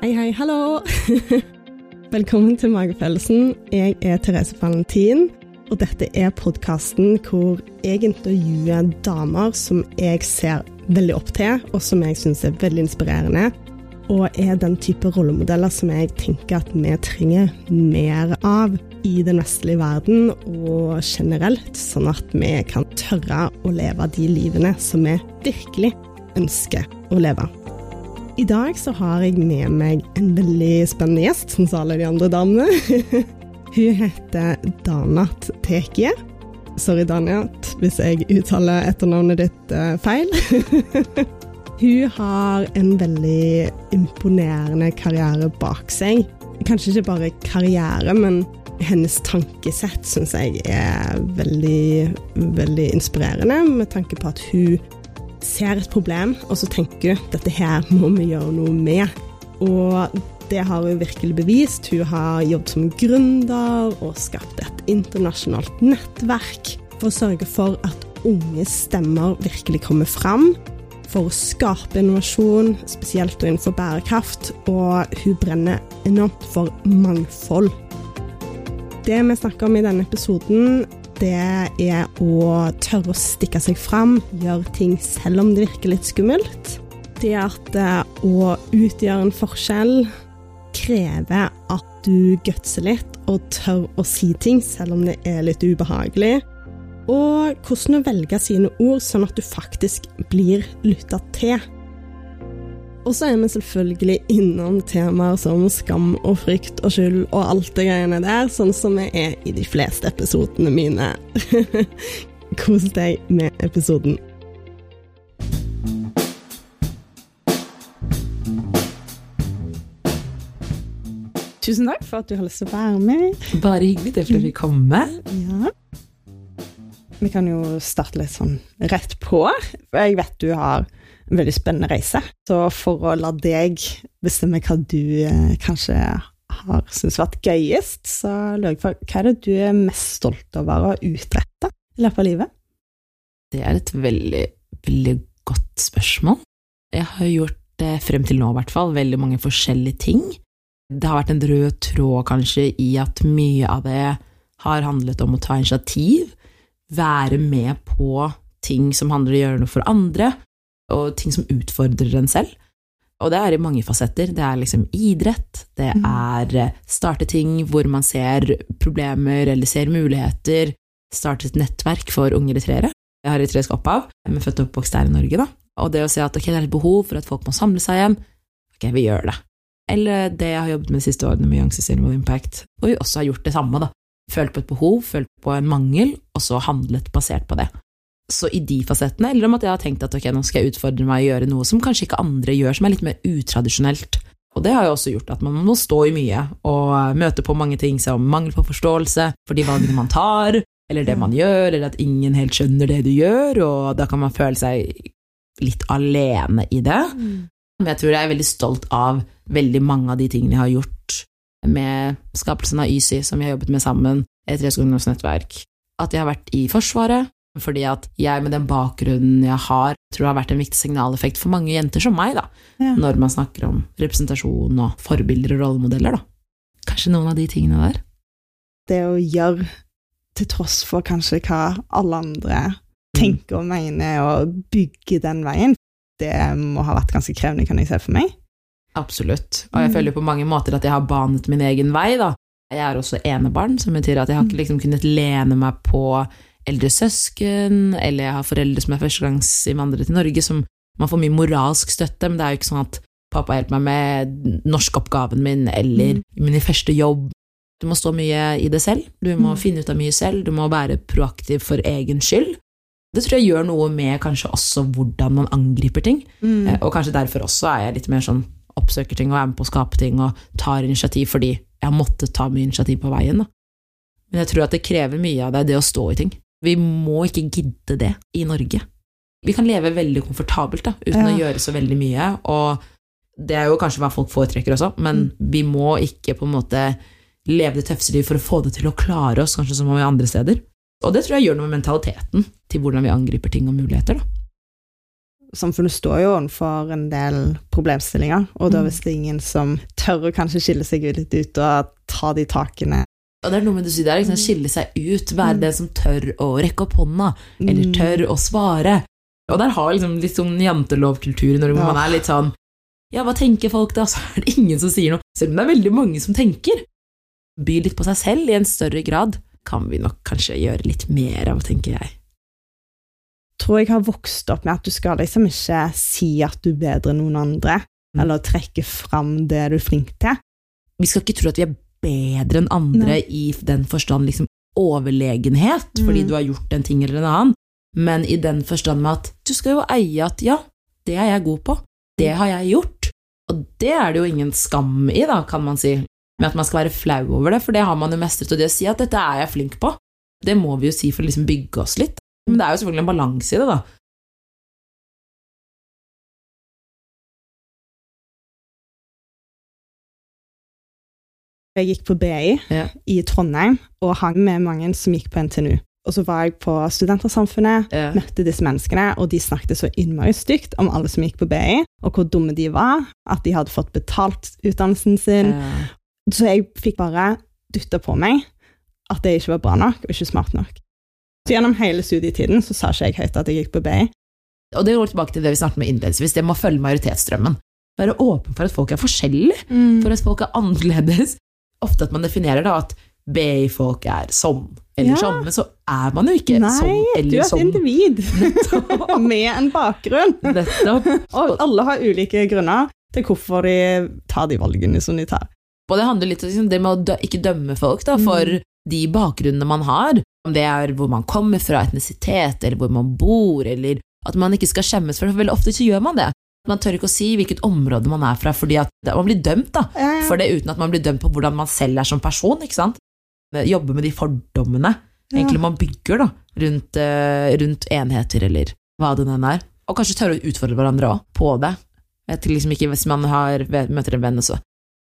Hei, hei, hallo! Velkommen til Magefølelsen. Jeg er Therese Valentin, og dette er podkasten hvor jeg intervjuer damer som jeg ser veldig opp til, og som jeg syns er veldig inspirerende. Og er den type rollemodeller som jeg tenker at vi trenger mer av i den vestlige verden og generelt, sånn at vi kan tørre å leve de livene som vi virkelig ønsker å leve. I dag så har jeg med meg en veldig spennende gjest, som sa alle de andre damene. Hun heter Danat Tekie. Sorry, Danat, hvis jeg uttaler etternavnet ditt uh, feil. Hun har en veldig imponerende karriere bak seg. Kanskje ikke bare karriere, men hennes tankesett syns jeg er veldig, veldig inspirerende, med tanke på at hun ser et problem, og så tenker hun dette her må vi gjøre noe med. Og det har hun virkelig bevist. Hun har jobbet som gründer og skapt et internasjonalt nettverk for å sørge for at unge stemmer virkelig kommer fram. For å skape innovasjon, spesielt innenfor bærekraft. Og hun brenner enormt for mangfold. Det vi snakker om i denne episoden, det er å tørre å stikke seg fram, gjøre ting selv om det virker litt skummelt. Det at å utgjøre en forskjell krever at du gutser litt og tør å si ting selv om det er litt ubehagelig. Og hvordan å velge sine ord sånn at du faktisk blir lytta til. Og så er vi selvfølgelig innom temaer som skam og frykt og skyld og alt det greiene der, sånn som vi er i de fleste episodene mine. Kos deg med episoden. Tusen takk for at du har lyst til å være med. Bare hyggelig. Det er fordi vi kommer. Ja. Vi kan jo starte litt sånn rett på. Jeg vet du har en veldig spennende reise. Så for å la deg bestemme hva du eh, kanskje har syntes vært gøyest, så lurer jeg på hva er det du er mest stolt over å utrette i løpet av livet? Det er et veldig, veldig godt spørsmål. Jeg har gjort frem til nå, i hvert fall, veldig mange forskjellige ting. Det har vært en rød tråd, kanskje, i at mye av det har handlet om å ta initiativ, være med på ting som handler om å gjøre noe for andre, og ting som utfordrer en selv. Og det er i mange fasetter. Det er liksom idrett, det Mm. er eh, starte ting hvor man ser problemer eller ser muligheter, starte et nettverk for unge eritreere. Jeg har eritreisk opphav, men født og oppvokst her i Norge, da. Og det å se at okay, det er et behov for at folk må samle seg igjen, ok, vi gjør det. Eller det jeg har jobbet med de siste årene med Young Sustainable Impact, hvor vi også har gjort det samme, da. Følt på et behov, følt på en mangel, og så handlet basert på det så i de fasettene, eller om at jeg har tenkt at ok, nå skal jeg utfordre meg å gjøre noe som kanskje ikke andre gjør, som er litt mer utradisjonelt. Og det har jo også gjort at man må stå i mye og møte på mange ting som mangel på forståelse for de valgene man tar, eller det man gjør, eller at ingen helt skjønner det du gjør, og da kan man føle seg litt alene i det. Men jeg tror jeg er veldig stolt av veldig mange av de tingene jeg har gjort med skapelsen av YSI, som vi har jobbet med sammen, et ungdomsnettverk. At jeg har vært i Forsvaret, fordi at jeg med den bakgrunnen jeg har, tror det har vært en viktig signaleffekt for mange jenter som meg, da, Ja. når man snakker om representasjon og forbilder og rollemodeller, da. Kanskje noen av de tingene der. Det å gjøre til tross for kanskje hva alle andre tenker og mener, og bygge den veien, det må ha vært ganske krevende, kan jeg se for meg. Absolutt. Og jeg Mm. føler på mange måter at jeg har banet min egen vei, da. Jeg er også enebarn, som betyr at jeg har ikke liksom kunnet lene meg på eldre søsken, eller jeg har foreldre som er førstegangsinnvandrere til Norge, som man får mye moralsk støtte, men det er jo ikke sånn at pappa hjelper meg med norskoppgaven min, eller Mm. min første jobb. Du må stå mye i det selv, du må Mm. finne ut av mye selv, du må være proaktiv for egen skyld. Det tror jeg gjør noe med kanskje også hvordan man angriper ting. Mm. Eh, Og kanskje derfor også er jeg litt mer sånn oppsøker ting og er med på å skape ting og tar initiativ fordi jeg har måttet ta mye initiativ på veien. Da. Men jeg tror at det krever mye av deg, det å stå i ting. Vi må ikke gidde det i Norge. Vi kan leve veldig komfortabelt da, uten å gjøre så veldig mye, og det er jo kanskje hva folk foretrekker også, men vi må ikke på en måte leve det tøffeste livet for å få det til å klare oss, kanskje som om vi andre steder. Og det tror jeg gjør noe med mentaliteten til hvordan vi angriper ting og muligheter. Da. Samfunnet står jo overfor en del problemstillinger, og da Mm. hvis det er ingen som tør å kanskje skille seg litt ut og ta de takene. Og det er noe med du sier der, liksom, skille seg ut, være Mm. den som tør å rekke opp hånda, eller Mm. tør å svare. Og der har liksom litt sånn jantelovkultur i Norge, hvor Ja. man er litt sånn Ja, hva tenker folk da? Så er det ingen som sier noe. Selv om det er veldig mange som tenker. By litt på seg selv i en større grad kan vi nok kanskje gjøre litt mer av, tenker jeg. Tror jeg har vokst opp med at du skal liksom ikke si at du er bedre enn noen andre, Mm. eller trekke fram det du er flink til. Vi skal ikke tro at vi er bedre enn andre Nei. i den forstand liksom overlegenhet, fordi Mm. du har gjort en ting eller en annen, men i den forstand med at du skal jo eie at ja, det er jeg god på, det har jeg gjort, og det er det jo ingen skam i, da, kan man si, med at man skal være flau over det, for det har man jo mestret, og det å si at dette er jeg flink på, det må vi jo si for å liksom bygge oss litt. Men det er jo selvfølgelig en balanse i det, da. Jeg gikk på BI Ja. i Trondheim og hang med mange som gikk på NTNU. Og så var jeg på Studentersamfunnet, Ja. møtte disse menneskene, og de snakket så innmari stygt om alle som gikk på BI, og hvor dumme de var, at de hadde fått betalt utdannelsen sin. Ja. Så jeg fikk bare dytta på meg at det ikke var bra nok, og ikke smart nok. Så gjennom hele studietiden så sa ikke jeg høyt at jeg gikk på BI. Og det går tilbake til det vi snakket med innledningsvis, det må følge majoritetsstrømmen. Være åpen for at folk er forskjellige, for at folk er annerledes. Ofte at man definerer da at BI-folk er sånn eller Ja. sånn, men så er man jo ikke Nei, sånn du er et sånn. individ med en bakgrunn. Og alle har ulike grunner til hvorfor de tar de valgene som de tar. Og det handler litt om liksom, det med å ikke dømme folk da, for Mm. De bakgrunnene man har. Om det er hvor man kommer fra, etnisitet, eller hvor man bor, eller at man ikke skal skjemmes for det. For veldig ofte så gjør man det. Man tør ikke å si hvilket område man er fra, fordi at man blir dømt da, for det uten at man blir dømt på hvordan man selv er som person. ikke sant? Jobbe med de fordommene egentlig man bygger da, rundt, eh, rundt enheter, eller hva det enn er. Og kanskje tørre å utfordre hverandre også, på det. Jeg liksom ikke Hvis man har, møter en venn og så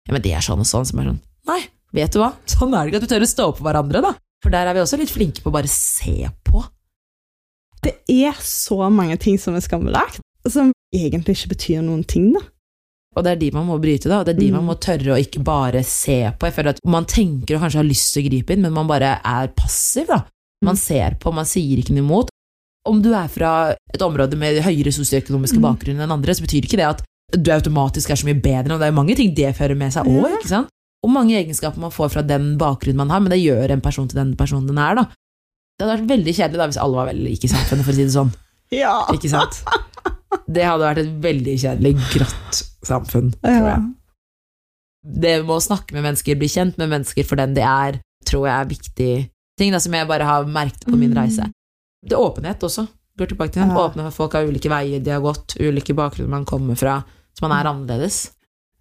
Ja, men det er sånn og sånn, som er sånn Nei, vet du hva? Sånn er det ikke at du tør å stå opp for hverandre, da. For der er vi også litt flinke på å bare se på. Det er så mange ting som er skambelagt, som egentlig ikke betyr noen ting, da. Og det er de man må bryte, da. Og det er de Mm. man må tørre å ikke bare se på. Jeg føler at Man tenker og kanskje har lyst til å gripe inn, men man bare er passiv, da. Man Mm. ser på, man sier ikke noe imot. Om du er fra et område med høyere sosioøkonomiske Mm. bakgrunn enn andre, så betyr ikke det at du automatisk er så mye bedre, og det er mange ting det fører med seg òg, Ja. ikke sant? Og mange egenskaper man får fra den bakgrunnen man har, men det gjør en person til den personen den er, da. Det hadde vært veldig kjedelig da hvis alle var veldig like i samfunnet, for å si det sånn. Ja. Ikke sant? Det hadde vært et veldig kjedelig, grått samfunn, tror jeg. Det med å snakke med mennesker, bli kjent med mennesker for den de er, tror jeg er viktig ting da, som jeg bare har merket på min Mm. reise. Det er åpenhet også. Går tilbake til den. Åpne for folk har ulike veier de har gått, ulike bakgrunner man kommer fra, så man er annerledes.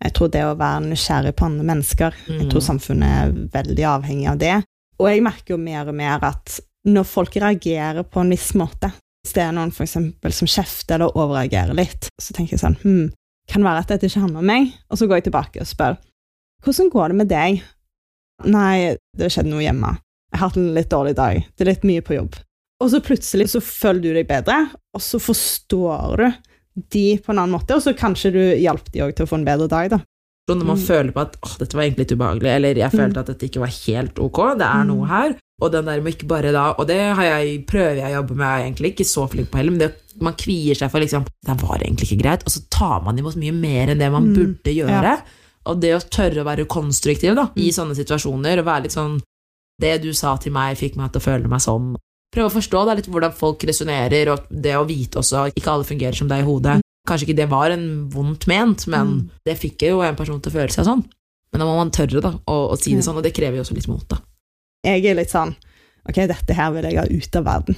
Jeg tror det å være nysgjerrig på andre mennesker, jeg Mm. tror samfunnet er veldig avhengig av det. Og jeg merker jo mer og mer at når folk reagerer på en viss måte, hvis det er noen for eksempel som kjefter eller overreagerer litt, så tenker jeg sånn, hm, kan være at dette ikke handler om meg, og så går jeg tilbake og spør, hvordan går det med deg? Nei, det har skjedd noe hjemme. Jeg har hatt en litt dårlig dag. Det er litt mye på jobb. Og så plutselig så føler du deg bedre, og så forstår du de på en annen måte, og så kanskje du hjalp de òg til å få en bedre dag, da. Så når man Mm. føler på at åh, dette var egentlig litt ubehagelig, eller jeg følte Mm. at dette ikke var helt ok, det er Mm. noe her, og den der med ikke bare da, og det har jeg, prøver jeg å jobbe med, jeg er egentlig ikke så flink på heller, men det, man kvier seg for liksom, det var egentlig ikke greit, og så tar man imot mye mer enn det man Mm. burde gjøre, Ja. og det å tørre å være konstruktiv da, i Mm. sånne situasjoner, og være litt sånn, det du sa til meg fikk meg til å føle meg sånn, prøve å forstå da, litt hvordan folk resonerer, og det å vite også, ikke alle fungerer som deg i hodet, Mm. Kanskje ikke det var en vondt ment, men Mm. det fikk jo en person til å føle seg sånn. Men da må man tørre da, å, å si det sånn, og det krever jo også litt mot. da. Jeg er litt sånn Ok, dette her vil jeg ha ut av verden,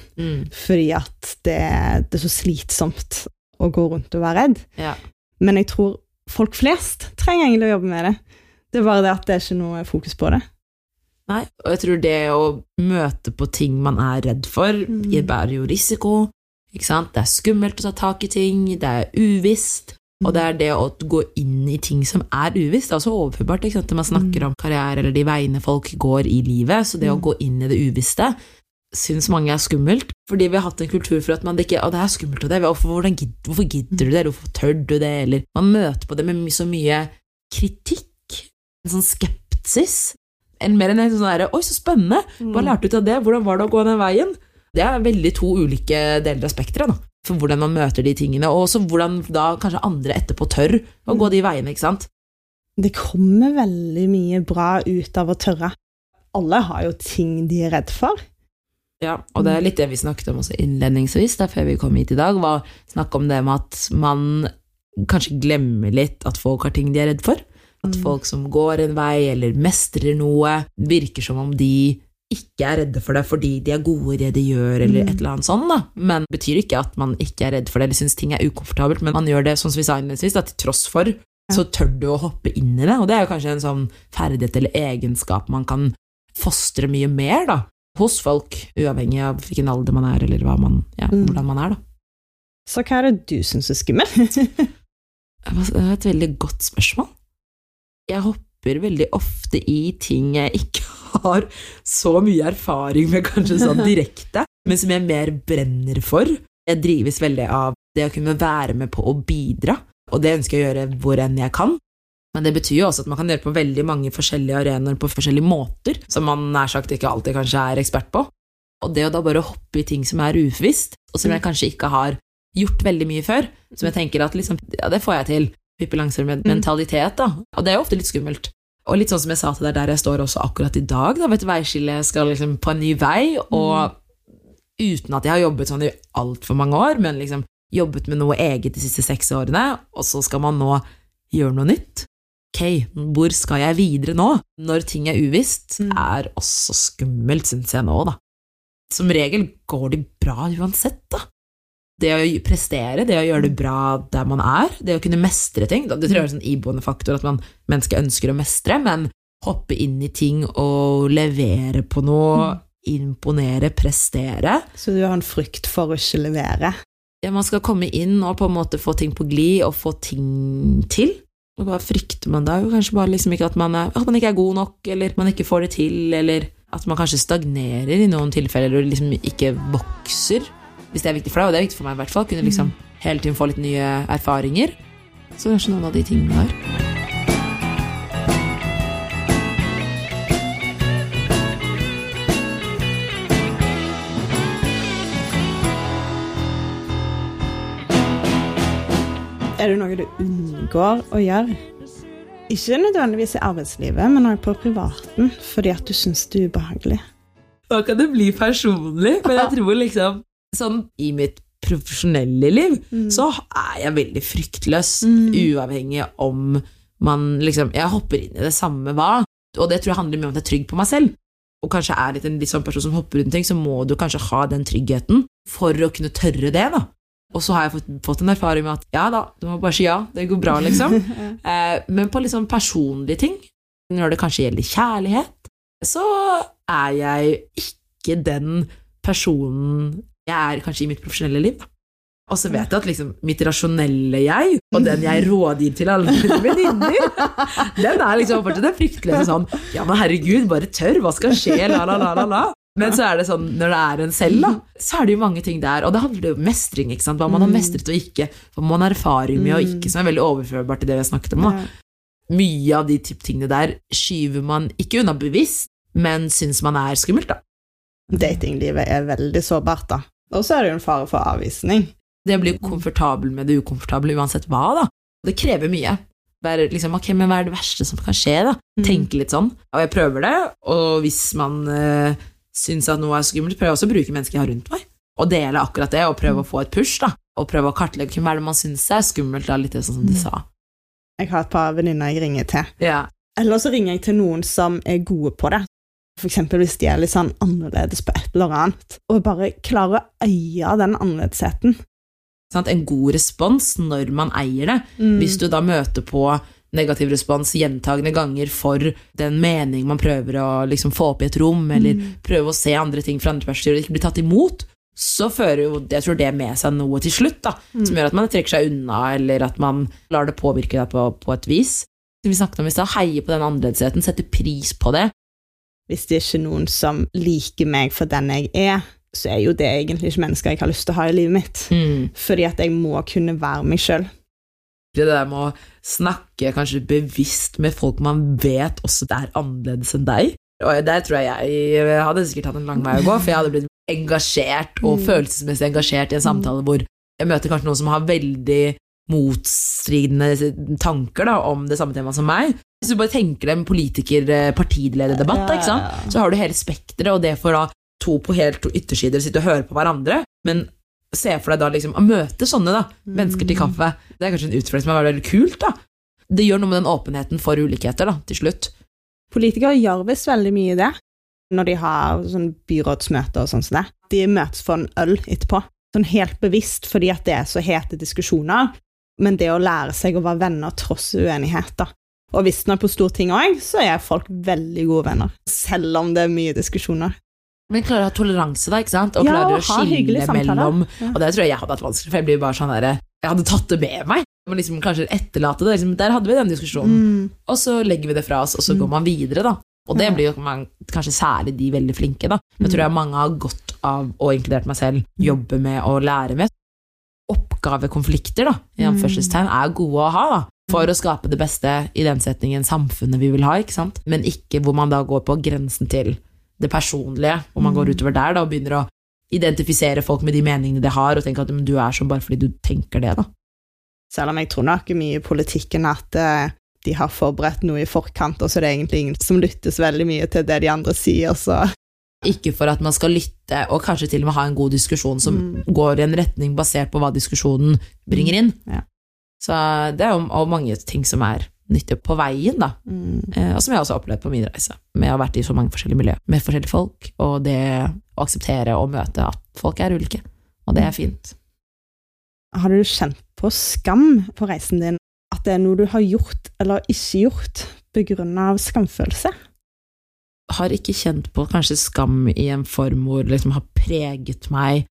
fordi at det, det er så slitsomt å gå rundt og være redd. Ja. Men jeg tror folk flest trenger egentlig å jobbe med det. Det er bare det at det er ikke noe fokus på det. Nei, og jeg tror det å møte på ting man er redd for, Mm. bærer jo risiko. Ikke sant? Det er skummelt å ta tak i ting, det er uvisst. Og det er det å gå inn i ting som er uvisst. Det er også overførbart ikke sant? når man snakker Mm. om karriere eller de veiene folk går i livet. Så det å Mm. gå inn i det uvisste syns mange er skummelt. Fordi vi har hatt en kultur for at man ikke Å, det er skummelt, og det hvorfor, hvordan hvorfor gidder du det? Eller Hvorfor tør du det? Eller man møter på det med så mye kritikk. en sånn skepsis. En, mer enn en sånn derre Oi, så spennende! Hva lærte du ut av det? Hvordan var det å gå den veien? Det er veldig to ulike deler av spekteret. For hvordan man møter de tingene, og også hvordan da kanskje andre etterpå tør å gå de veiene, ikke sant. Det kommer veldig mye bra ut av å tørre. Alle har jo ting de er redd for. Ja, og det er litt det vi snakket om også innledningsvis, da, før vi kom hit i dag, var snakk om det med at man kanskje glemmer litt at folk har ting de er redd for. At Mm. folk som går en vei eller mestrer noe, virker som om de ikke er redde for det fordi de er gode i det de gjør, eller Mm. et eller annet sånt. da. Men det betyr ikke at man ikke er redd for det eller syns ting er ukomfortabelt, men man gjør det sånn som vi sa innledningsvis, til tross for, så tør du å hoppe inn i det. Og det er jo kanskje en sånn ferdighet eller egenskap man kan fostre mye mer da, hos folk, uavhengig av hvilken alder man er, eller hva man, ja, Mm. hvordan man er. da. Så hva er det du syns er skummelt? Det var et veldig godt spørsmål. Jeg hopper veldig ofte i ting jeg ikke har så mye erfaring med, kanskje sånn direkte, men som jeg mer brenner for. Jeg drives veldig av det å kunne være med på å bidra, og det ønsker jeg å gjøre hvor enn jeg kan. Men det betyr jo også at man kan gjøre på veldig mange forskjellige arenaer på forskjellige måter, som man nær sagt ikke alltid kanskje er ekspert på. Og det å da bare hoppe i ting som er uvisst, og som jeg kanskje ikke har gjort veldig mye før, som jeg tenker at liksom, ja, det får jeg til. Pippi Langstrømpe-mentalitet, da. Og det er jo ofte litt skummelt. Og litt sånn som jeg sa til deg der jeg står også akkurat i dag, da, ved et veiskille, skal liksom på en ny vei, og uten at jeg har jobbet sånn i altfor mange år, men liksom jobbet med noe eget de siste seks årene, og så skal man nå gjøre noe nytt. Ok, hvor skal jeg videre nå? Når ting er uvisst, Mm. er også skummelt, syns jeg nå, da. Som regel går det bra uansett, da. Det å prestere, det å gjøre det bra der man er, det å kunne mestre ting, det tror jeg er en sånn iboende faktor at man, mennesket ønsker å mestre, men hoppe inn i ting og levere på noe, imponere, prestere, Så du har en frykt for å ikke levere? ja, man skal komme inn og på en måte få ting på glid og få ting til. Og hva frykter man da? Kanskje bare liksom ikke at man, er, at man ikke er god nok, eller man ikke får det til, eller at man kanskje stagnerer i noen tilfeller og liksom ikke vokser. Hvis det er viktig for deg, og det er viktig for meg i hvert fall, kunne liksom hele tiden få litt nye erfaringer. Så kanskje noen av de tingene der. Er det noe du unngår å gjøre? Ikke nødvendigvis i arbeidslivet, men også på privaten, fordi at du syns det er ubehagelig. Da kan det bli personlig, men jeg tror liksom Sånn i mitt profesjonelle liv så er jeg veldig fryktløs, Mm. uavhengig om man liksom Jeg hopper inn i det samme hva, og det tror jeg handler mye om at jeg er trygg på meg selv. Og kanskje er litt en litt sånn person som hopper rundt ting, så må du kanskje ha den tryggheten for å kunne tørre det, da. Og så har jeg fått, fått en erfaring med at ja da, du må bare si ja, det går bra, liksom. Eh, men på litt sånn personlige ting, når det kanskje gjelder kjærlighet, så er jeg ikke den personen jeg er kanskje i mitt profesjonelle liv. da. Og så vet jeg at liksom, mitt rasjonelle jeg, og den jeg rådgir til alle mine venninner, den er liksom fortsatt den fryktløse sånn Ja, men herregud, bare tørr, hva skal skje, la, la, la, la, la. Men så er det sånn, når det er en selv, da, så er det jo mange ting der. Og det handler jo om mestring, ikke sant. Hva man har mestret og ikke. Hva man har erfaring med og ikke, som er veldig overførbart til det vi har snakket om. da mye av de tingene der skyver man ikke unna bevisst, men syns man er skummelt, da. Datinglivet er veldig sårbart, da. Og så er det jo en fare for avvisning. Det å bli komfortabel med det ukomfortable uansett hva, da. Det krever mye. Være liksom, ok, men hva er det verste som kan skje, da? Tenke litt sånn. Og jeg prøver det, og hvis man øh, syns at noe er skummelt, prøver jeg også å bruke mennesker jeg har rundt meg. Og dele akkurat det, og prøve å få et push, da. Og prøve å kartlegge hvem er det man syns er skummelt, da, litt sånn som du sa. Jeg har et par venninner jeg ringer til. Ja. Eller så ringer jeg til noen som er gode på det. Eksempel hvis de er litt sånn annerledes på et eller annet, og bare klarer å eie den annerledesheten. En god respons når man eier det. Hvis du da møter på negativ respons gjentagende ganger for den mening man prøver å liksom få opp i et rom, eller prøve å se andre ting fra andre perspektiver og ikke bli tatt imot, så fører jo jeg tror det med seg noe til slutt, da, som gjør at man trekker seg unna, eller at man lar det påvirke deg på, på et vis. Som vi snakket om i stad, heie på den annerledesheten, sette pris på det. Hvis det er ikke noen som liker meg for den jeg er, så er jo det egentlig ikke mennesker jeg har lyst til å ha i livet mitt. Mm. Fordi at jeg må kunne være meg sjøl. Det der med å snakke kanskje bevisst med folk man vet også det er annerledes enn deg. Og der tror jeg jeg hadde sikkert hatt en lang vei å gå, for jeg hadde blitt engasjert og Mm. følelsesmessig engasjert i en samtale hvor jeg møter kanskje noen som har veldig motstridende tanker da, om det samme temaet som meg. Hvis du bare tenker deg en politiker-partilederdebatt, Ja, ja, ja. så har du hele spekteret, og det for da to på helt yttersider sitte og høre på hverandre. Men se for deg da liksom å møte sånne da, mennesker til kaffe. Det er kanskje en utfordring som er veldig kult. da. Det gjør noe med den åpenheten for ulikheter da, til slutt. Politikere gjør visst veldig mye det når de har sånn byrådsmøter og sånn som det. De møtes for en øl etterpå, sånn helt bevisst fordi at det er så hete diskusjoner, men det å lære seg å være venner tross uenighet, da. Og visstnok på Stortinget òg, så er folk veldig gode venner, selv om det er mye diskusjoner. Men klarer å ha toleranse, da, ikke sant? og Ja, klarer å skille mellom Ja. Og det tror jeg jeg hadde hatt vanskelig, for jeg blir bare sånn der, Jeg hadde tatt det med meg. Men liksom kanskje etterlate det. Liksom, der hadde vi den diskusjonen. Mm. Og så legger vi det fra oss, og så Mm. går man videre, da. Og det blir jo man, kanskje særlig de veldig flinke, da. Men jeg tror jeg mange har godt av, og inkludert meg selv, jobbe med og lære med. Oppgavekonflikter, da, i Mm. anførselstegn, er gode å ha, da. For å skape det beste i den setningen samfunnet vi vil ha, ikke sant. Men ikke hvor man da går på grensen til det personlige, hvor man Mm. går utover der da, og begynner å identifisere folk med de meningene de har, og tenke at du er sånn bare fordi du tenker det, da. Selv om jeg tror nok mye i politikken at eh, de har forberedt noe i forkant, og så er det egentlig ingen som lyttes veldig mye til det de andre sier, så Ikke for at man skal lytte, og kanskje til og med ha en god diskusjon som Mm. går i en retning basert på hva diskusjonen bringer inn. Ja. Så det er jo mange ting som er nyttig på veien, da. mm. Eh, Og som jeg også har opplevd på min reise, med å ha vært i så mange forskjellige miljøer med forskjellige folk, og det å akseptere og møte at folk er ulike. Og det er fint. Har du kjent på skam på reisen din? At det er noe du har gjort eller ikke gjort av skamfølelse? Har ikke kjent på kanskje skam i en form hvor det liksom har preget meg.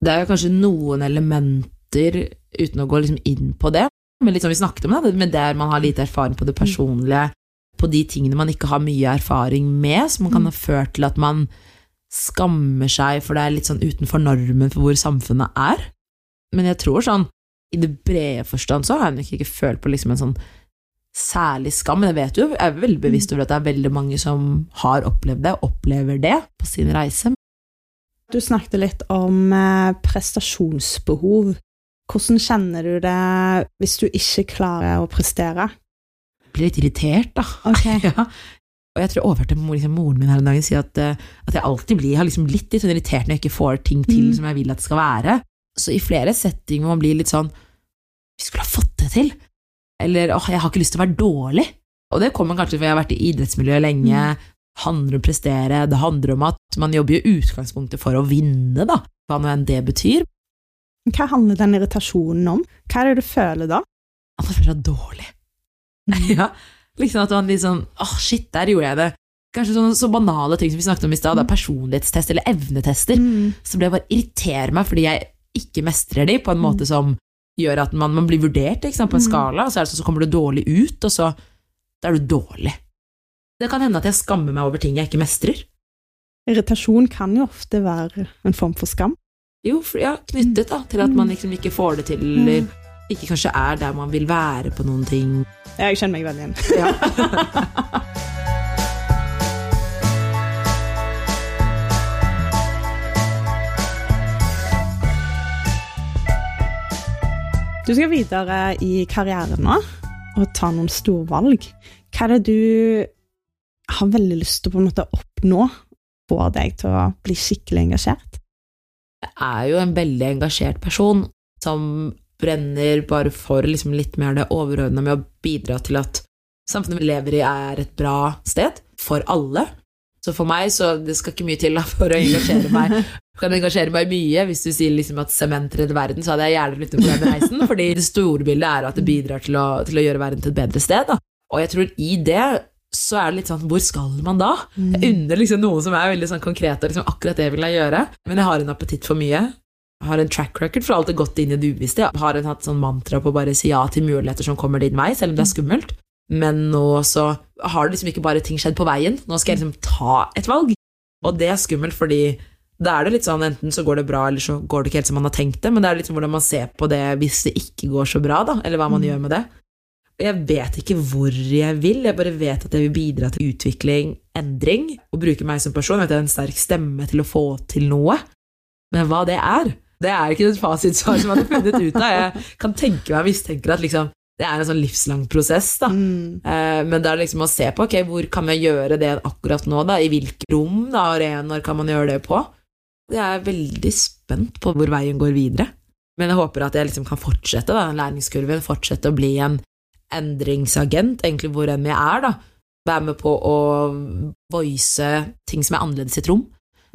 Det er jo kanskje noen elementer, uten å gå liksom inn på det, men litt som vi snakket om, da, med der man har lite erfaring på det personlige, på de tingene man ikke har mye erfaring med, som kan ha ført til at man skammer seg, for det er litt sånn utenfor normen for hvor samfunnet er. Men jeg tror sånn, i det brede forstand så har jeg nok ikke følt på liksom en sånn særlig skam, men jeg vet jo, jeg er veldig bevisst over at det er veldig mange som har opplevd det, opplever det på sin reise. Du snakket litt om eh, prestasjonsbehov. Hvordan kjenner du det hvis du ikke klarer å prestere? Jeg blir litt irritert, da. ja. Og jeg tror jeg overhørte liksom, moren min her en dag si at, eh, at jeg alltid blir, jeg har liksom blitt litt sånn irritert når jeg ikke får ting til Mm. som jeg vil at det skal være. Så i flere settinger man blir litt sånn Vi skulle ha fått det til! Eller åh, jeg har ikke lyst til å være dårlig. Og det kommer kanskje fordi jeg har vært i idrettsmiljøet lenge. handler om å prestere, det handler om at man jobber i utgangspunktet for å vinne, da. Hva nå enn det betyr. Hva handler den irritasjonen om? Hva er det du føler da? At jeg føler meg dårlig. ja, liksom at man liksom Åh, shit, der gjorde jeg det. Kanskje sånne så banale ting som vi snakket om i stad, mm. personlighetstest eller evnetester. Mm. Så blir jeg bare irriterer meg fordi jeg ikke mestrer de på en måte som gjør at man, man blir vurdert sant, på en Mm. skala, og så det sånn, så kommer du dårlig ut, og så da er du dårlig. Det kan hende at jeg skammer meg over ting jeg ikke mestrer. Irritasjon kan jo ofte være en form for skam. Jo, for, ja, knyttet da, til at man liksom ikke får det til, eller ikke kanskje er der man vil være på noen ting. Ja, jeg kjenner meg veldig igjen. Ja. Du skal videre i karrieren nå og ta noen storvalg. Hva er det du har veldig lyst til å oppnå? Får deg til å bli skikkelig engasjert? Er jo en veldig engasjert person som brenner bare for liksom litt mer det overordna med å bidra til at samfunnet vi lever i, er et bra sted for alle. Så for meg, så det skal ikke mye til for å engasjere meg. Jeg kan engasjere meg mye. Hvis du sier liksom at sement redder verden, så hadde jeg gjerne lyttet på den reisen, fordi det store bildet er at det bidrar til å, til å gjøre verden til et bedre sted. Da. Og jeg tror i det så er det litt sånn, hvor skal man da? Jeg unner liksom noe som er veldig sånn konkret, og liksom akkurat det vil jeg gjøre. Men jeg har en appetitt for mye. Jeg har en track record for alt det gått inn i det uvisste. Jeg har en hatt sånn mantra på å bare si ja til muligheter som kommer din vei, selv om det er skummelt. Men nå så har det liksom ikke bare ting skjedd på veien. Nå skal jeg liksom ta et valg. Og det er skummelt fordi Da er det litt sånn, enten så går det bra, eller så går det ikke helt som man har tenkt det, men det er litt sånn hvordan man ser på det hvis det ikke går så bra, da, eller hva man Mm. gjør med det. Jeg vet ikke hvor jeg vil, jeg bare vet at jeg vil bidra til utvikling, endring, og bruke meg som person. At jeg har en sterk stemme til å få til noe. Men hva det er, det er ikke et fasitsvar som jeg hadde funnet ut av. Jeg kan tenke meg mistenker at liksom, det er en sånn livslang prosess, da. Mm. Eh, Men det er liksom å se på ok, hvor kan vi gjøre det akkurat nå, da? I hvilke rom da, arenaer kan man gjøre det på? Jeg er veldig spent på hvor veien går videre. Men jeg håper at jeg liksom kan fortsette da, den læringskurven, fortsette å bli en endringsagent, egentlig hvor enn jeg er, da. Være med på å voice ting som er annerledes i et rom.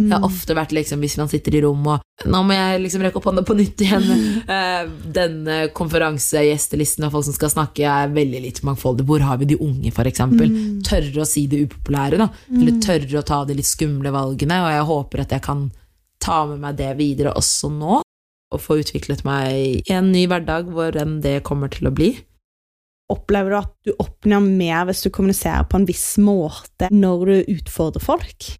Mm. Det har ofte vært liksom, hvis man sitter i rom og Nå må jeg liksom rekke opp hånda på nytt igjen. Eh, Denne konferansegjestelisten og folk som skal snakke, er veldig litt mangfoldig. Hvor har vi de unge, eksempel? Mm. Tørre å si det upopulære, da. Eller tørre å ta de litt skumle valgene. Og jeg håper at jeg kan ta med meg det videre også nå. Og få utviklet meg i en ny hverdag, hvor enn det kommer til å bli. Opplever du at du oppnår mer hvis du kommuniserer på en viss måte når du utfordrer folk?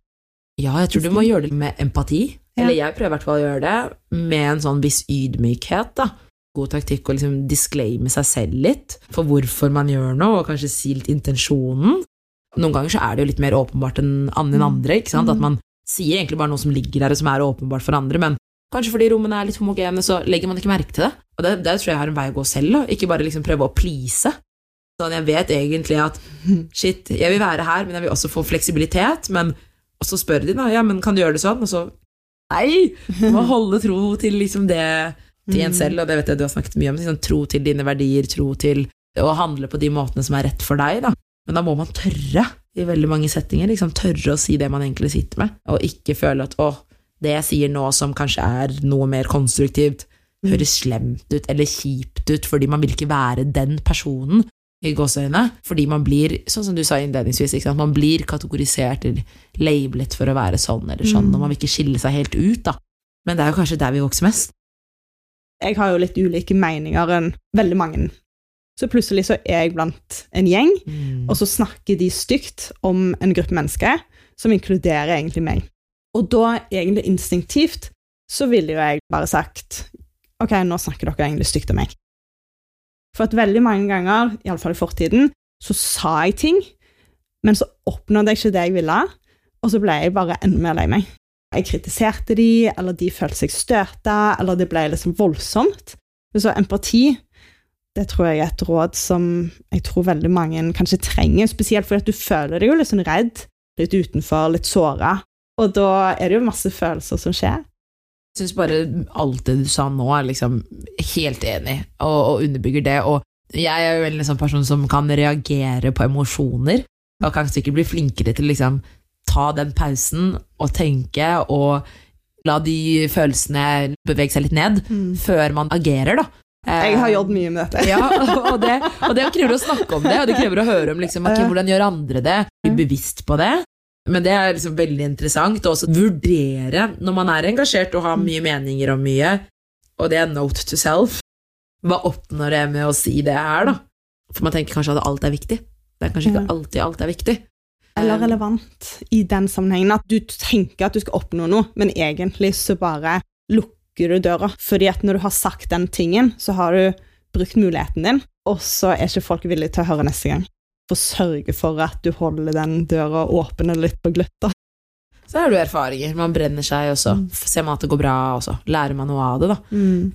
Ja, jeg tror du må gjøre det med empati. Ja. Eller jeg prøver i hvert fall å gjøre det med en sånn viss ydmykhet. da. God taktikk å liksom disclaime seg selv litt for hvorfor man gjør noe, og kanskje si litt intensjonen. Noen ganger så er det jo litt mer åpenbart enn Mm. andre. ikke sant? Mm. At man sier egentlig bare noe som ligger der, og som er åpenbart for andre, men kanskje fordi rommene er litt homogene, så legger man ikke merke til det. Og det, det tror jeg har en vei å gå selv, da. ikke bare liksom prøve å please. Sånn, jeg vet egentlig at shit, jeg vil være her, men jeg vil også få fleksibilitet. Men og så spør de, da, ja, men kan du gjøre det sånn? Og så nei! Du må holde tro til liksom det til en Mm. selv, og det vet jeg du har snakket mye om. Liksom, tro til dine verdier, tro til å handle på de måtene som er rett for deg. Da. Men da må man tørre i veldig mange settinger. Liksom, tørre å si det man egentlig sitter med, og ikke føle at å, det jeg sier nå som kanskje er noe mer konstruktivt, høres slemt ut eller kjipt ut fordi man vil ikke være den personen i gåseøynene. fordi man blir, sånn som du sa innledningsvis, man blir kategorisert eller labelet for å være sånn eller sånn, Mm. og man vil ikke skille seg helt ut, da. Men det er jo kanskje der vi vokser mest. Jeg har jo litt ulike meninger enn veldig mange. Så plutselig så er jeg blant en gjeng, og så snakker de stygt om en gruppe mennesker som inkluderer egentlig meg. Og da, egentlig instinktivt, så ville jo jeg bare sagt Ok, nå snakker dere egentlig stygt om meg. For at veldig mange ganger, iallfall i fortiden, så sa jeg ting, men så oppnådde jeg ikke det jeg ville, og så ble jeg bare enda mer lei meg. Jeg kritiserte de, eller de følte seg støta, eller det ble liksom voldsomt. Så empati, det tror jeg er et råd som jeg tror veldig mange kanskje trenger, spesielt fordi at du føler deg jo litt sånn redd, litt utenfor, litt såra, og da er det jo masse følelser som skjer. Jeg syns bare alt det du sa nå, er liksom helt enig, og, og underbygger det. Og jeg er jo en sånn person som kan reagere på emosjoner, og kan sikkert bli flinkere til å liksom ta den pausen og tenke og la de følelsene bevege seg litt ned før man agerer, da. Eh, Jeg har jobbet mye med dette. ja, og det, og det krever å snakke om det, og det krever å høre om liksom, okay, hvordan gjør andre det, bli bevisst på det. Men det er liksom veldig interessant å vurdere, når man er engasjert og har mye meninger om mye, og det er note to self, hva oppnår jeg med å si det her, da? For man tenker kanskje at alt er viktig. Det er kanskje ikke alltid alt er viktig. Eller Um, relevant i den sammenhengen. At du tenker at du skal oppnå noe, men egentlig så bare lukker du døra. Fordi at når du har sagt den tingen, så har du brukt muligheten din, og så er ikke folk villige til å høre neste gang. For å sørge for at du holder den døra åpen eller litt på gløtt. da. Så har du erfaringer. Man brenner seg, og så Mm. ser man at det går bra, og så lærer man noe av det, da.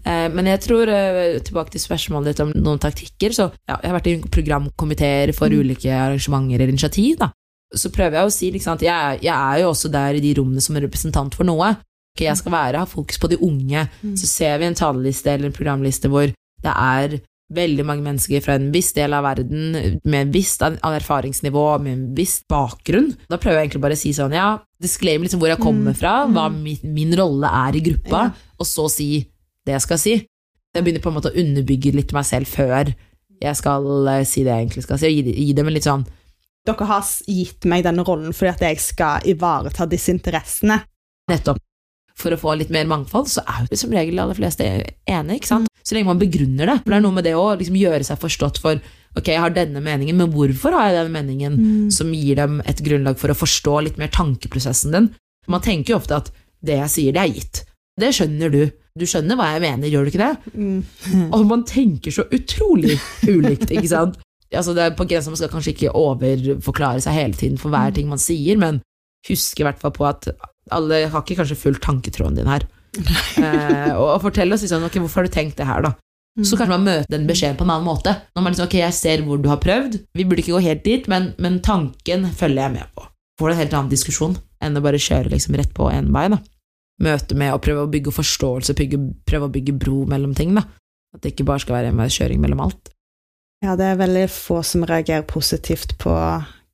Eh, Men jeg tror, eh, tilbake til spørsmålet ditt om noen taktikker, så ja, jeg har vært i programkomiteer for Mm. ulike arrangementer eller initiativ, da. Så prøver jeg å si liksom, at jeg, jeg er jo også der i de rommene som representant for noe. Okay, jeg skal være, ha fokus på de unge. Mm. Så ser vi en talerliste eller en programliste hvor det er veldig mange mennesker fra en viss del av verden med en viss erfaringsnivå, med en viss bakgrunn. Da prøver jeg egentlig bare å si sånn, ja, disclaim liksom hvor jeg kommer Mm. fra, hva Mm. min, min rolle er i gruppa, Ja. og så si det jeg skal si. Jeg begynner på en måte å underbygge litt meg selv før jeg skal eh, si det jeg egentlig skal si, og gi, gi dem en litt sånn Dere har gitt meg denne rollen fordi at jeg skal ivareta disse interessene. Nettopp. For å få litt mer mangfold, så er jo som regel de aller fleste enige, ikke sant? Så lenge man begrunner det. For det er noe med det å liksom gjøre seg forstått for Ok, jeg har denne meningen, men hvorfor har jeg denne meningen? Som gir dem et grunnlag for å forstå litt mer tankeprosessen din. Man tenker jo ofte at det jeg sier, det er gitt. Det skjønner du. Du skjønner hva jeg mener, gjør du ikke det? Mm. Og man tenker så utrolig ulikt, ikke sant? Altså det er på grensa Man skal kanskje ikke overforklare seg hele tiden for hver ting man sier, men husk i hvert fall på at alle har ikke kanskje fulgt tanketråden din her. Eh, og, og fortell oss liksom, ok, hvorfor har du tenkt det her, da? Så kanskje man møter den beskjeden på en annen måte. Når man liksom, ok, jeg ser hvor du har prøvd, vi burde ikke gå helt dit, men, men tanken følger jeg med på. Får en helt annen diskusjon enn å bare kjøre liksom rett på én vei, da. Møte med å prøve å bygge forståelse, bygge, prøve å bygge bro mellom ting, da. At det ikke bare skal være enveiskjøring mellom alt. Ja, det er veldig få som reagerer positivt på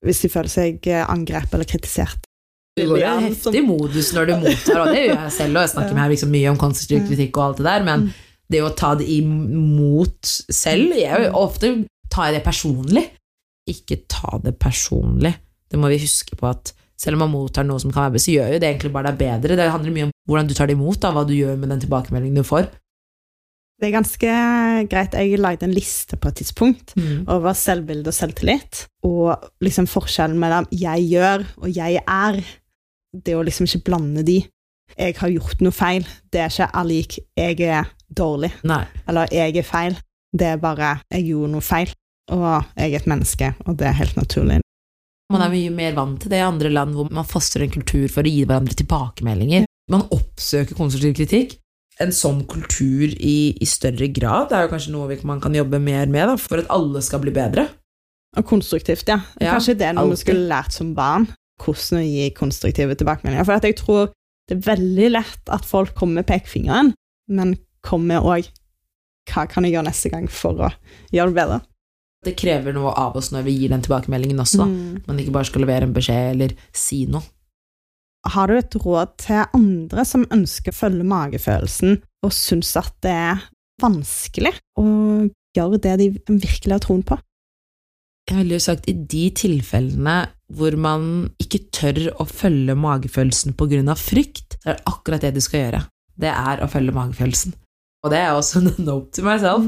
hvis de føler seg eh, angrepet eller kritisert. Du går i en heftig modus når du mottar, og det gjør jeg selv, og jeg snakker med her liksom mye om konstruktiv kritikk og alt det der, men det å ta det imot selv Jeg jo ofte tar jeg det personlig. Ikke ta det personlig. Det må vi huske på at selv om man mottar noe som kan være bedre, så gjør jo det egentlig bare deg bedre. Det handler mye om hvordan du tar det imot, da, hva du gjør med den tilbakemeldingen du får. Det er ganske greit. Jeg lagde en liste på et tidspunkt over selvbilde og selvtillit, og liksom forskjellen mellom jeg gjør og jeg er. Det å liksom ikke blande de. Jeg har gjort noe feil. Det er ikke lik jeg er dårlig, Nei. eller jeg er feil. Det er bare jeg gjorde noe feil, og jeg er et menneske, og det er helt naturlig. Man er mye mer vant til det i andre land hvor man fostrer en kultur for å gi hverandre tilbakemeldinger. Man oppsøker konstruktiv kritikk. En sånn kultur i, i større grad det er jo kanskje noe man kan jobbe mer med da, for at alle skal bli bedre. Og konstruktivt, ja. Ja, Kanskje det er noe vi skulle lært som barn. Hvordan å gi konstruktive tilbakemeldinger. For jeg tror det er veldig lett at folk kommer med pekefingeren, men kommer òg Hva kan jeg gjøre neste gang for å gjøre det bedre? Det krever noe av oss når vi gir den tilbakemeldingen også. Mm. Man ikke bare skal levere en beskjed eller si noe. Har du et råd til andre som ønsker å følge magefølelsen, og syns at det er vanskelig å gjøre det de virkelig har troen på? Jeg ville jo sagt i de tilfellene hvor man ikke tør å følge magefølelsen av frykt, så er det akkurat det du skal gjøre. Det er å følge magefølelsen. Og det er også en note to myself.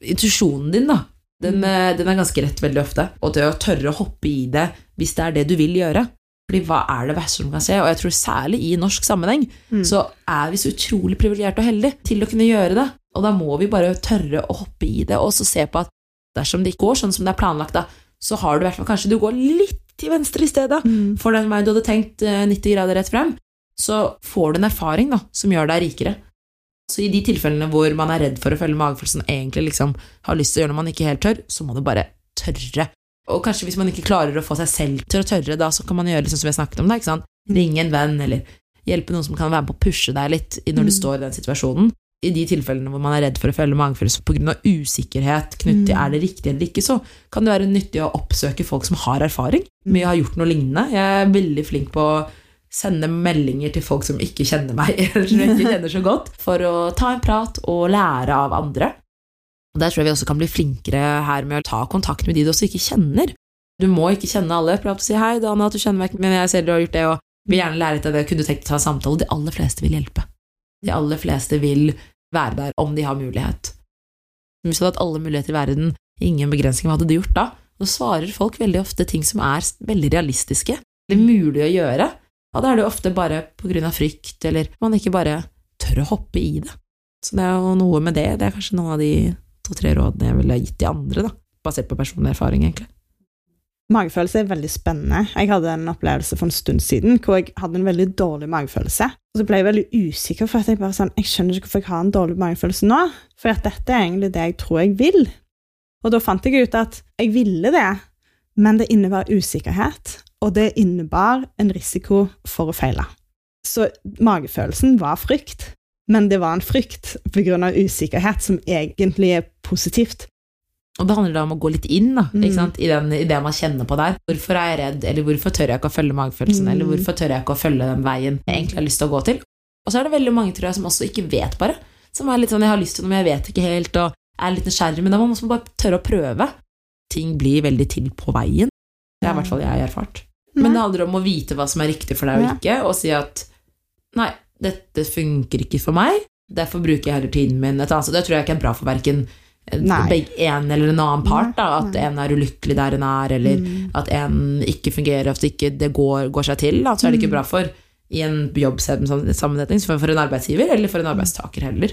Intuisjonen din, da, den, eh, den er ganske rett veldig ofte. Og det å tørre å hoppe i det hvis det er det du vil gjøre. Fordi hva er det verste som kan skje? Og jeg tror særlig i norsk sammenheng Mm. så er vi så utrolig privilegerte og heldige til å kunne gjøre det. Og da må vi bare tørre å hoppe i det, og så se på at dersom det ikke går sånn som det er planlagt, da, så har du i hvert fall kanskje du går litt til venstre i stedet Mm. for den veien du hadde tenkt eh, 90 grader rett frem, så får du en erfaring da, som gjør deg rikere. Så i de tilfellene hvor man er redd for å følge magefølelsen og egentlig liksom har lyst til å gjøre noe man ikke helt tør, så må du bare tørre. Og kanskje hvis man ikke klarer å få seg selv til å tørre, da så kan man gjøre liksom som vi har snakket om, da, ikke sant? ringe en venn, eller hjelpe noen som kan være med på å pushe deg litt når du Mm. står i den situasjonen. I de tilfellene hvor man er redd for å følge magefølelse pga. usikkerhet knyttet til Mm. er det riktig eller ikke, så kan det være nyttig å oppsøke folk som har erfaring Mye har gjort noe lignende. Jeg er veldig flink på å sende meldinger til folk som ikke kjenner meg, eller som jeg ikke kjenner så godt, for å ta en prat og lære av andre. Og Der tror jeg vi også kan bli flinkere her med å ta kontakt med de du også ikke kjenner. Du må ikke kjenne alle. Prøv å si 'hei, Dana, at du kjenner meg, men jeg ser du har gjort det', og vil gjerne lære litt av det. Kunne du tenkt å ta en samtale? De aller fleste vil hjelpe. De aller fleste vil være der om de har mulighet. Hvis du hadde hatt alle muligheter i verden, ingen begrensninger, hva hadde du gjort da? Da svarer folk veldig ofte ting som er veldig realistiske, eller mulig å gjøre. Og da er det ofte bare på grunn av frykt, eller man ikke bare tør å hoppe i det. Så det er jo noe med det. Det er kanskje noen av de to-tre rådene jeg ville gitt de andre, da. Basert på personlig erfaring, egentlig. Magefølelse er veldig spennende. Jeg hadde en opplevelse for en stund siden hvor jeg hadde en veldig dårlig magefølelse. Og så ble jeg veldig usikker, for at jeg bare sånn, jeg skjønner ikke hvorfor jeg har en dårlig magefølelse nå. For at dette er egentlig det jeg tror jeg vil. Og da fant jeg ut at jeg ville det, men det innebar usikkerhet, og det innebar en risiko for å feile. Så magefølelsen var frykt, men det var en frykt av usikkerhet som egentlig er positivt. Og det handler da om å gå litt inn da, Mm. I, den, i det man kjenner på der. Hvorfor er jeg redd, eller hvorfor tør jeg ikke å følge magefølelsen, Mm. eller hvorfor tør jeg ikke å følge den veien jeg egentlig har lyst til å gå til. Og så er det veldig mange tror jeg, som også ikke vet, bare. Som er litt sånn 'jeg har lyst til noe, men jeg vet ikke helt', og er litt nysgjerrig. Men da må man også bare tørre å prøve. Ting blir veldig til på veien. Det er i hvert fall jeg har erfart. Men det handler om å vite hva som er riktig for deg og ikke, og si at 'nei, dette funker ikke for meg', derfor bruker jeg heller tiden min et annet sted. Det tror jeg ikke er bra for verken Nei. En eller en annen part. Da, at en er ulykkelig der en er, eller Mm. at en ikke fungerer, at det ikke det går, går seg til. Da, så er det ikke Mm. bra for i en jobbsammensetning, for en arbeidsgiver eller for en arbeidstaker heller.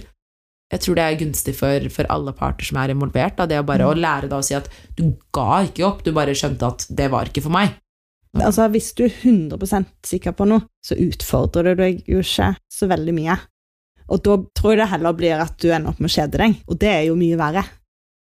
Jeg tror det er gunstig for, for alle parter som er involvert. Da. Det å bare å lære da, å si at du ga ikke opp, du bare skjønte at det var ikke for meg. Altså, hvis du er 100 sikker på noe, så utfordrer du deg jo ikke så veldig mye. Og da tror jeg det heller blir at du ender opp med å kjede deg, og det er jo mye verre.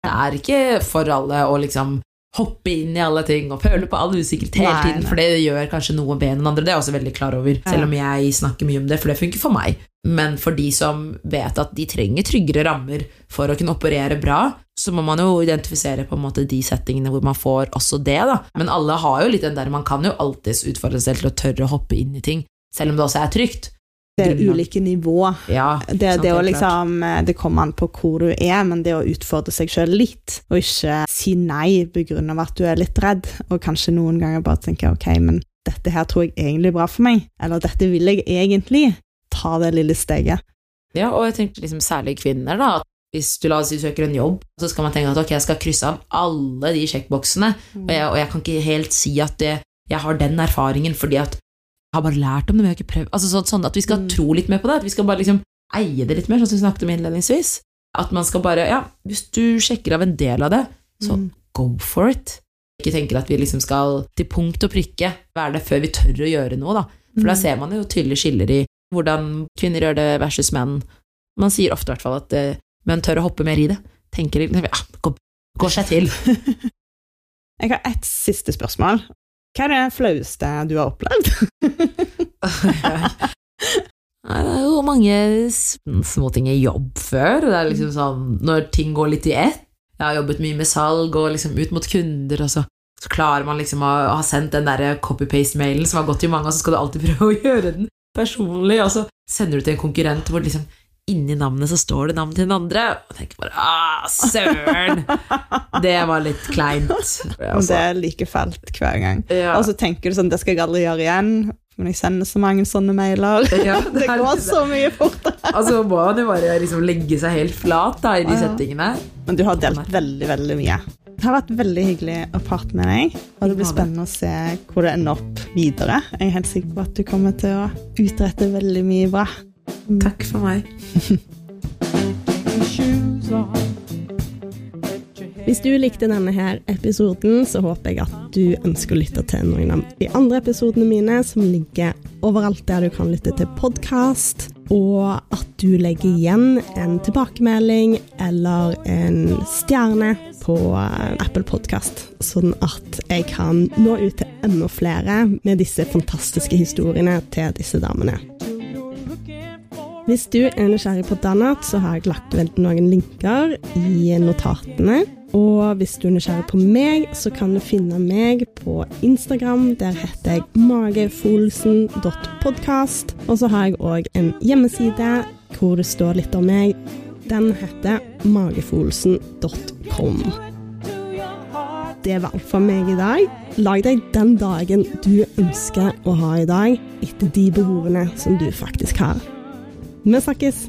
Det er ikke for alle å liksom hoppe inn i alle ting og føle på all usikkerhet hele tiden, for det gjør kanskje noe med den andre. Det er jeg også veldig klar over, selv om jeg snakker mye om det, for det funker for meg. Men for de som vet at de trenger tryggere rammer for å kunne operere bra, så må man jo identifisere på en måte de settingene hvor man får også det, da. Men alle har jo litt den der, man kan jo alltids utfordre seg selv til å tørre å hoppe inn i ting, selv om det også er trygt. Det er ulike nivå. Ja, Det, sant, det, å liksom, det kommer an på hvor du er, men det å utfordre seg sjøl litt, og ikke si nei begrunnet av at du er litt redd, og kanskje noen ganger bare tenke ok, men dette her tror jeg egentlig er bra for meg, eller dette vil jeg egentlig, ta det lille steget. Ja, og jeg tenkte liksom særlig kvinner, da. at Hvis du la oss si søker en jobb, så skal man tenke at ok, jeg skal krysse av alle de sjekkboksene, og jeg, og jeg kan ikke helt si at det, jeg har den erfaringen fordi at har bare lært om det, men jeg har ikke prøvd altså sånn, sånn At vi skal Mm. tro litt mer på det, at vi skal bare liksom eie det litt mer, sånn som vi snakket om innledningsvis. At man skal bare Ja, hvis du sjekker av en del av det, så Mm. go for it. Ikke tenker at vi liksom skal til punkt og prikke være det før vi tør å gjøre noe, da. For da Mm. ser man jo tydelige skiller i hvordan kvinner gjør det versus menn. Man sier ofte i hvert fall at uh, menn tør å hoppe mer i det. Tenker liksom, ja, går, går seg til. Jeg har ett siste spørsmål. Hva er det flaueste du har opplevd? Nei, Det er jo mange småting i jobb før. Det er liksom sånn når ting går litt i ett. Jeg har jobbet mye med salg og liksom ut mot kunder, og så, så klarer man liksom å ha sendt den der copy-paste-mailen som har gått til mange, og så skal du alltid prøve å gjøre den personlig, og så sender du til en konkurrent hvor liksom inni navnet så står det navnet til den andre, og tenker bare ah, søren! Det var litt kleint. Og det er like fælt hver gang. ja. Og så tenker du sånn, det skal jeg aldri gjøre igjen, men jeg sender så mange sånne mailer. Ja, Det det, går så mye fortere. Altså må man jo bare liksom legge seg helt flat da, i de ah, ja. settingene. Men du har delt veldig, veldig mye. Det har vært veldig hyggelig å prate med deg, og det blir spennende å se hvor det ender opp videre. Jeg er helt sikker på at du kommer til å utrette veldig mye bra. Takk for meg. Hvis du likte denne her episoden, så håper jeg at du ønsker å lytte til noen av de andre episodene mine, som ligger overalt der du kan lytte til podkast, og at du legger igjen en tilbakemelding eller en stjerne på Apple Podkast, sånn at jeg kan nå ut til enda flere med disse fantastiske historiene til disse damene. Hvis du er nysgjerrig på Danat, så har jeg lagt ved noen linker i notatene. Og hvis du er nysgjerrig på meg, så kan du finne meg på Instagram. Der heter jeg magefolsen.podkast. Og så har jeg òg en hjemmeside hvor det står litt om meg. Den heter magefolsen.com. Det var alt for meg i dag. Lag deg den dagen du ønsker å ha i dag, etter de behovene som du faktisk har. Mesakis.